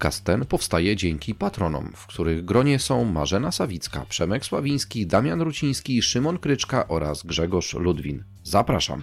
Podcast ten powstaje dzięki patronom, w których gronie są Marzena Sawicka, Przemek Sławiński, Damian Ruciński, Szymon Kryczka oraz Grzegorz Ludwin. Zapraszam.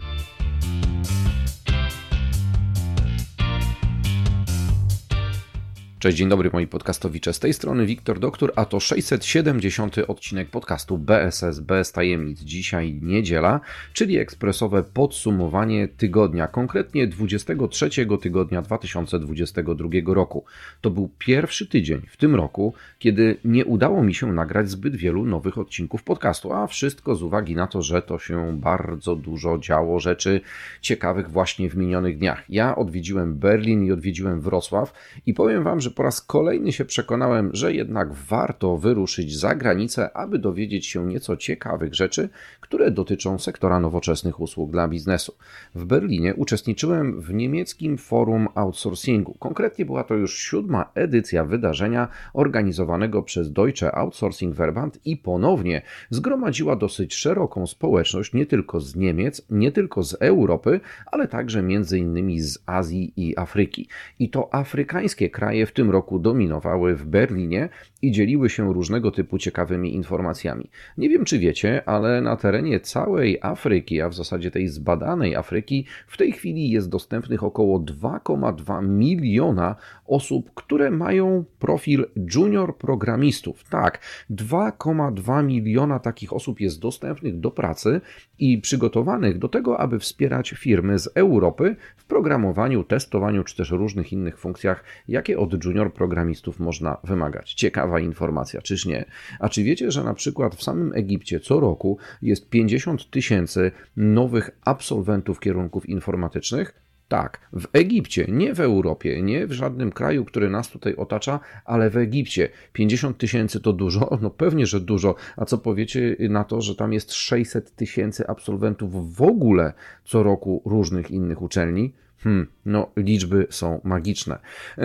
Cześć, dzień dobry moi podcastowicze. Z tej strony Wiktor Doktor, a to 670 odcinek podcastu BSS bez tajemnic. Dzisiaj niedziela, czyli ekspresowe podsumowanie tygodnia, konkretnie 23 tygodnia 2022 roku. To był pierwszy tydzień w tym roku, kiedy nie udało mi się nagrać zbyt wielu nowych odcinków podcastu, a wszystko z uwagi na to, że to się bardzo dużo działo rzeczy ciekawych właśnie w minionych dniach. Ja odwiedziłem Berlin i odwiedziłem Wrocław i powiem Wam, że po raz kolejny się przekonałem, że jednak warto wyruszyć za granicę, aby dowiedzieć się nieco ciekawych rzeczy, które dotyczą sektora nowoczesnych usług dla biznesu. W Berlinie uczestniczyłem w niemieckim forum outsourcingu. Konkretnie była to już siódma edycja wydarzenia organizowanego przez Deutsche Outsourcing Verband i ponownie zgromadziła dosyć szeroką społeczność nie tylko z Niemiec, nie tylko z Europy, ale także między innymi z Azji i Afryki. I to afrykańskie kraje w tym roku dominowały w Berlinie i dzieliły się różnego typu ciekawymi informacjami. Nie wiem, czy wiecie, ale na terenie całej Afryki, a w zasadzie tej zbadanej Afryki, w tej chwili jest dostępnych około 2,2 miliona osób, które mają profil junior programistów. Tak, 2,2 miliona takich osób jest dostępnych do pracy i przygotowanych do tego, aby wspierać firmy z Europy w programowaniu, testowaniu czy też różnych innych funkcjach, jakie od junior programistów można wymagać. Ciekawa informacja, czyż nie? A czy wiecie, że na przykład w samym Egipcie co roku jest 50 tysięcy nowych absolwentów kierunków informatycznych? Tak, w Egipcie, nie w Europie, nie w żadnym kraju, który nas tutaj otacza, ale w Egipcie. 50 tysięcy to dużo? No pewnie, że dużo. A co powiecie na to, że tam jest 600 tysięcy absolwentów w ogóle co roku różnych innych uczelni? Hmm, no, liczby są magiczne.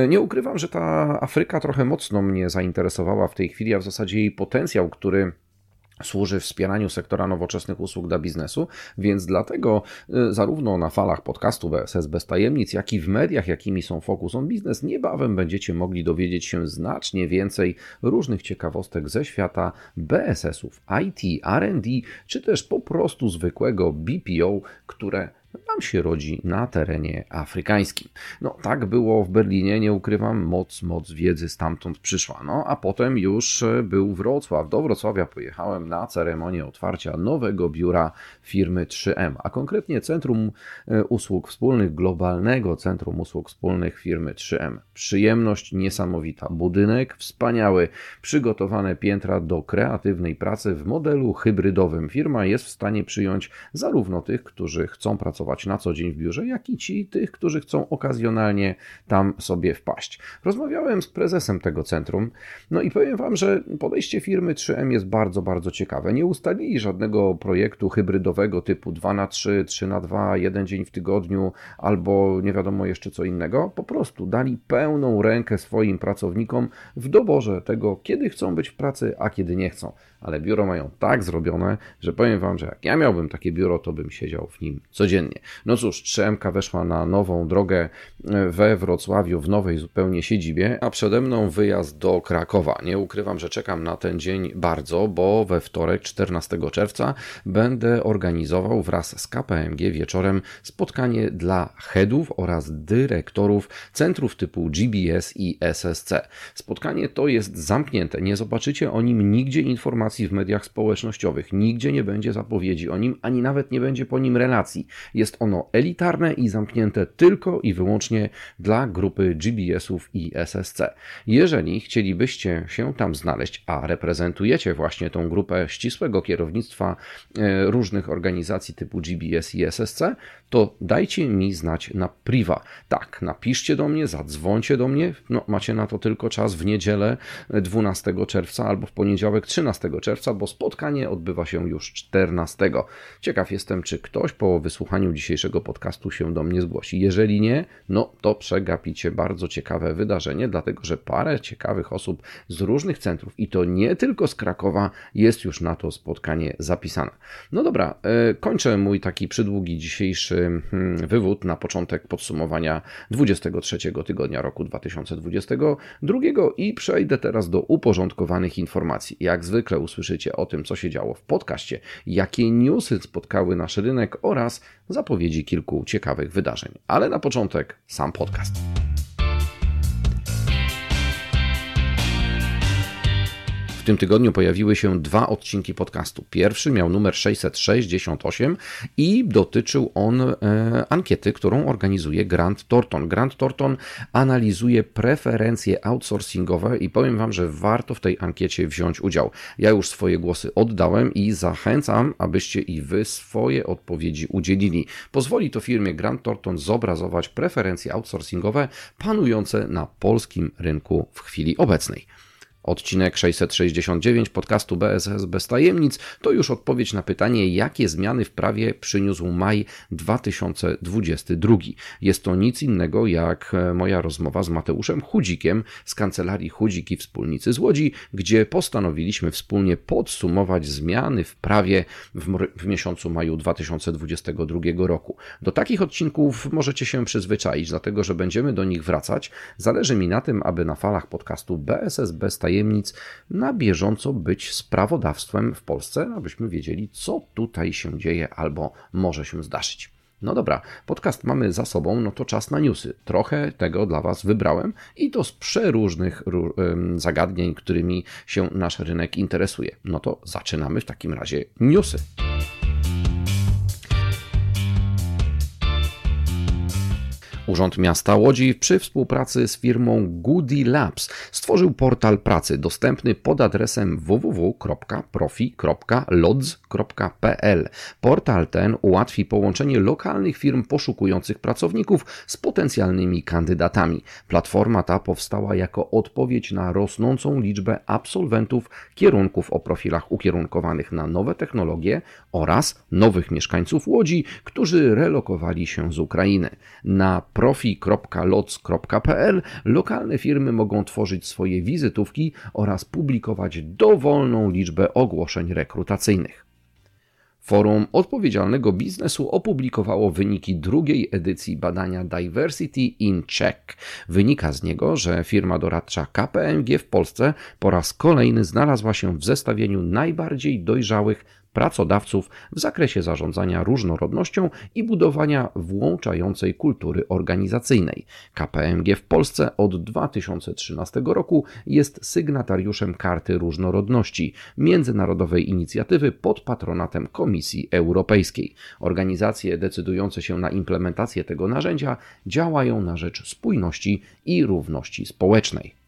Nie ukrywam, że ta Afryka trochę mocno mnie zainteresowała w tej chwili, a w zasadzie jej potencjał, który służy wspieraniu sektora nowoczesnych usług dla biznesu, więc dlatego y, zarówno na falach podcastu BSS bez tajemnic, jak i w mediach, jakimi są Focus on Business, niebawem będziecie mogli dowiedzieć się znacznie więcej różnych ciekawostek ze świata BSS-ów, IT, R&D, czy też po prostu zwykłego BPO, które nam się rodzi na terenie afrykańskim. No tak było w Berlinie, nie ukrywam, moc, moc wiedzy stamtąd przyszła. No a potem już e, był Wrocław. Do Wrocławia pojechałem na ceremonię otwarcia nowego biura firmy 3M, a konkretnie Centrum e, Usług Wspólnych, globalnego Centrum Usług Wspólnych firmy 3M. Przyjemność niesamowita, budynek wspaniały, przygotowane piętra do kreatywnej pracy w modelu hybrydowym. Firma jest w stanie przyjąć zarówno tych, którzy chcą pracować pracować na co dzień w biurze, jak i ci tych, którzy chcą okazjonalnie tam sobie wpaść. Rozmawiałem z prezesem tego centrum, no i powiem Wam, że podejście firmy 3M jest bardzo, bardzo ciekawe. Nie ustalili żadnego projektu hybrydowego typu 2 na 3, 3 na 2, jeden dzień w tygodniu albo nie wiadomo jeszcze co innego. Po prostu dali pełną rękę swoim pracownikom w doborze tego, kiedy chcą być w pracy, a kiedy nie chcą. Ale biuro mają tak zrobione, że powiem Wam, że jak ja miałbym takie biuro, to bym siedział w nim codziennie. No cóż, 3MK weszła na nową drogę e, we Wrocławiu, w nowej zupełnie siedzibie, a przede mną wyjazd do Krakowa. Nie ukrywam, że czekam na ten dzień bardzo, bo we wtorek, 14 czerwca, będę organizował wraz z KPMG wieczorem spotkanie dla headów oraz dyrektorów centrów typu GBS i SSC. Spotkanie to jest zamknięte, nie zobaczycie o nim nigdzie informacji informacji w mediach społecznościowych. Nigdzie nie będzie zapowiedzi o nim, ani nawet nie będzie po nim relacji. Jest ono elitarne i zamknięte tylko i wyłącznie dla grupy GBS-ów i SSC. Jeżeli chcielibyście się tam znaleźć, a reprezentujecie właśnie tą grupę ścisłego kierownictwa e, różnych organizacji typu GBS i SSC, to dajcie mi znać na priwa. Tak, napiszcie do mnie, zadzwońcie do mnie. No, macie na to tylko czas w niedzielę 12 czerwca albo w poniedziałek 13 czerwca, bo spotkanie odbywa się już 14. Ciekaw jestem, czy ktoś po wysłuchaniu dzisiejszego podcastu się do mnie zgłosi. Jeżeli nie, no to przegapicie bardzo ciekawe wydarzenie, dlatego że parę ciekawych osób z różnych centrów i to nie tylko z Krakowa jest już na to spotkanie zapisane. No dobra, e, kończę mój taki przydługi dzisiejszy Hmm, wywód na początek podsumowania 23 tygodnia roku 2022 i przejdę teraz do uporządkowanych informacji. Jak zwykle usłyszycie o tym, co się działo w podcaście, jakie newsy spotkały nasz rynek oraz zapowiedzi kilku ciekawych wydarzeń. Ale na początek sam podcast. W tym tygodniu pojawiły się dwa odcinki podcastu. Pierwszy miał numer 668 i dotyczył on e, ankiety, którą organizuje Grant Thornton. Grant Thornton analizuje preferencje outsourcingowe i powiem Wam, że warto w tej ankiecie wziąć udział. Ja już swoje głosy oddałem i zachęcam, abyście i Wy swoje odpowiedzi udzielili. Pozwoli to firmie Grant Thornton zobrazować preferencje outsourcingowe panujące na polskim rynku w chwili obecnej. Odcinek 669 podcastu BSS bez tajemnic to już odpowiedź na pytanie, jakie zmiany w prawie przyniósł maj 2022. Jest to nic innego jak e, moja rozmowa z Mateuszem Chudzikiem z kancelarii Chudzik i Wspólnicy z Łodzi, gdzie postanowiliśmy wspólnie podsumować zmiany w prawie w, w miesiącu maju 2022 roku. Do takich odcinków możecie się przyzwyczaić, dlatego że będziemy do nich wracać. Zależy mi na tym, aby na falach podcastu BSS bez tajemnic tajemnic, na bieżąco być sprawodawstwem w Polsce, abyśmy wiedzieli, co tutaj się dzieje albo może się zdarzyć. No dobra, podcast mamy za sobą, no to czas na newsy. Trochę tego dla Was wybrałem i to z przeróżnych zagadnień, którymi się nasz rynek interesuje. No to zaczynamy w takim razie newsy. Urząd Miasta Łodzi przy współpracy z firmą Goody Labs stworzył portal pracy dostępny pod adresem www.profi.lodz.pl. Portal ten ułatwi połączenie lokalnych firm poszukujących pracowników z potencjalnymi kandydatami. Platforma ta powstała jako odpowiedź na rosnącą liczbę absolwentów kierunków o profilach ukierunkowanych na nowe technologie oraz nowych mieszkańców Łodzi, którzy relokowali się z Ukrainy. Na profi.loc.pl lokalne firmy mogą tworzyć swoje wizytówki oraz publikować dowolną liczbę ogłoszeń rekrutacyjnych. Forum Odpowiedzialnego Biznesu opublikowało wyniki drugiej edycji badania Diversity in Check. Wynika z niego, że firma doradcza KPMG w Polsce po raz kolejny znalazła się w zestawieniu najbardziej dojrzałych pracodawców w zakresie zarządzania różnorodnością i budowania włączającej kultury organizacyjnej. KPMG w Polsce od 2013 roku jest sygnatariuszem Karty Różnorodności, międzynarodowej inicjatywy pod patronatem Komisji Europejskiej. Organizacje decydujące się na implementację tego narzędzia działają na rzecz spójności i równości społecznej.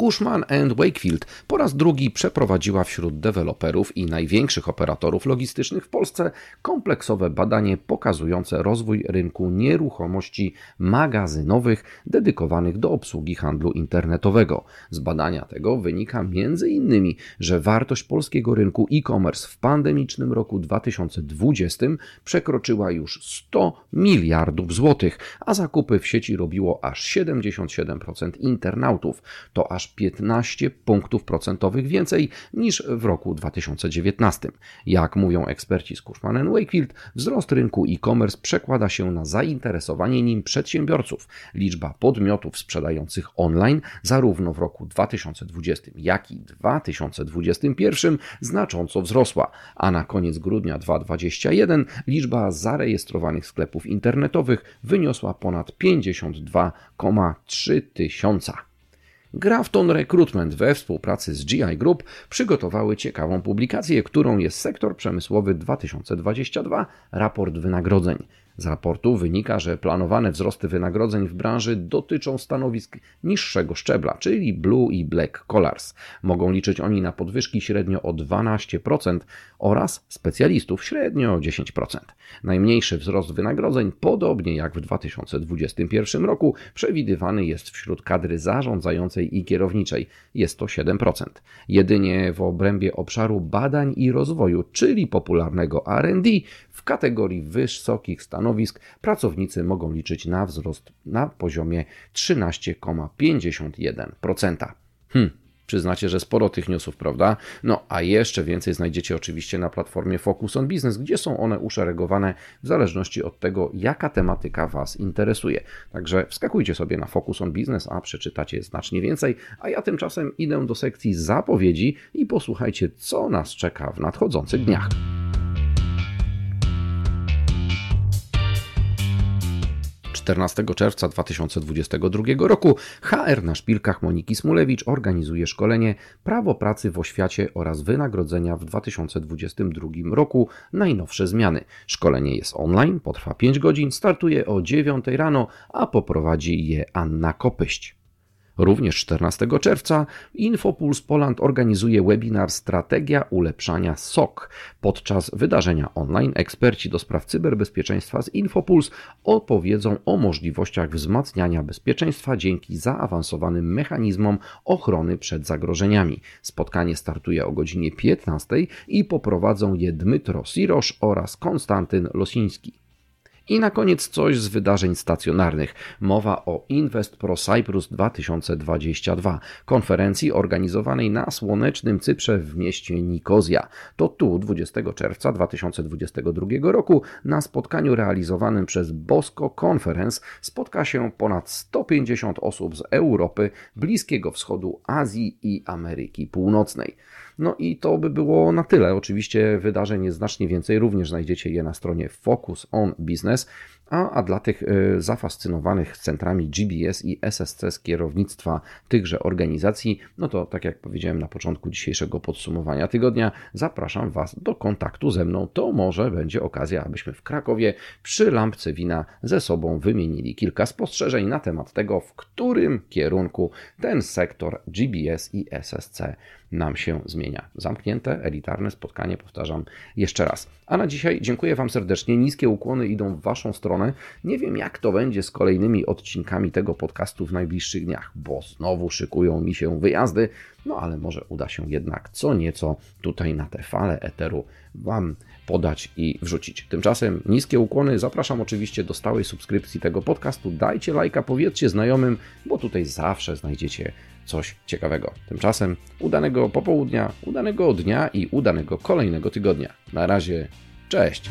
Cushman Wakefield po raz drugi przeprowadziła wśród deweloperów i największych operatorów logistycznych w Polsce kompleksowe badanie pokazujące rozwój rynku nieruchomości magazynowych dedykowanych do obsługi handlu internetowego. Z badania tego wynika m.in., że wartość polskiego rynku e-commerce w pandemicznym roku 2020 przekroczyła już 100 miliardów złotych, a zakupy w sieci robiło aż 77% internautów. To aż 15 punktów procentowych więcej niż w roku 2019. Jak mówią eksperci z Cushman Wakefield, wzrost rynku e-commerce przekłada się na zainteresowanie nim przedsiębiorców. Liczba podmiotów sprzedających online zarówno w roku 2020, jak i 2021 znacząco wzrosła, a na koniec grudnia 2021 liczba zarejestrowanych sklepów internetowych wyniosła ponad 52,3 tysiąca. Grafton Recruitment we współpracy z GI Group przygotowały ciekawą publikację, którą jest Sektor Przemysłowy 2022 Raport Wynagrodzeń. Z raportu wynika, że planowane wzrosty wynagrodzeń w branży dotyczą stanowisk niższego szczebla, czyli blue i black collars. Mogą liczyć oni na podwyżki średnio o 12% oraz specjalistów średnio o 10%. Najmniejszy wzrost wynagrodzeń, podobnie jak w 2021 roku, przewidywany jest wśród kadry zarządzającej i kierowniczej. Jest to 7%. Jedynie w obrębie obszaru badań i rozwoju, czyli popularnego RD, w kategorii wysokich stanowisk pracownicy mogą liczyć na wzrost na poziomie 13,51%. Hmm. Przyznacie, że sporo tych newsów, prawda? No, a jeszcze więcej znajdziecie oczywiście na platformie Focus on Business, gdzie są one uszeregowane w zależności od tego, jaka tematyka Was interesuje. Także wskakujcie sobie na Focus on Business, a przeczytacie znacznie więcej. A ja tymczasem idę do sekcji zapowiedzi i posłuchajcie, co nas czeka w nadchodzących dniach. 14 czerwca 2022 roku HR na szpilkach Moniki Smulewicz organizuje szkolenie Prawo pracy w oświacie oraz wynagrodzenia w 2022 roku najnowsze zmiany. Szkolenie jest online, potrwa 5 godzin, startuje o 9 rano, a poprowadzi je Anna Kopyść. Również 14 czerwca Infopuls Poland organizuje webinar Strategia ulepszania SOK. Podczas wydarzenia online eksperci do spraw cyberbezpieczeństwa z Infopuls opowiedzą o możliwościach wzmacniania bezpieczeństwa dzięki zaawansowanym mechanizmom ochrony przed zagrożeniami. Spotkanie startuje o godzinie 15 i poprowadzą je Dmytro Sirosz oraz Konstantyn Losiński. I na koniec coś z wydarzeń stacjonarnych. Mowa o Invest Pro Cyprus 2022, konferencji organizowanej na słonecznym Cyprze w mieście Nikozja. To tu 20 czerwca 2022 roku na spotkaniu realizowanym przez Bosco Conference spotka się ponad 150 osób z Europy, Bliskiego Wschodu, Azji i Ameryki Północnej. No i to by było na tyle. Oczywiście wydarzeń jest znacznie więcej, również znajdziecie je na stronie Focus on Business. A, a dla tych e, zafascynowanych centrami GBS i SSC z kierownictwa tychże organizacji, no to tak jak powiedziałem na początku dzisiejszego podsumowania tygodnia, zapraszam Was do kontaktu ze mną. To może będzie okazja, abyśmy w Krakowie przy lampce wina ze sobą wymienili kilka spostrzeżeń na temat tego, w którym kierunku ten sektor GBS i SSC nam się zmienia. Zamknięte, elitarne spotkanie, powtarzam jeszcze raz. A na dzisiaj dziękuję Wam serdecznie. Niskie ukłony idą w Waszą stronę. Nie wiem, jak to będzie z kolejnymi odcinkami tego podcastu w najbliższych dniach, bo znowu szykują mi się wyjazdy. No ale może uda się jednak co nieco tutaj na te fale eteru Wam podać i wrzucić. Tymczasem niskie ukłony. Zapraszam oczywiście do stałej subskrypcji tego podcastu. Dajcie lajka, powiedzcie znajomym, bo tutaj zawsze znajdziecie coś ciekawego. Tymczasem udanego popołudnia, udanego dnia i udanego kolejnego tygodnia. Na razie, cześć!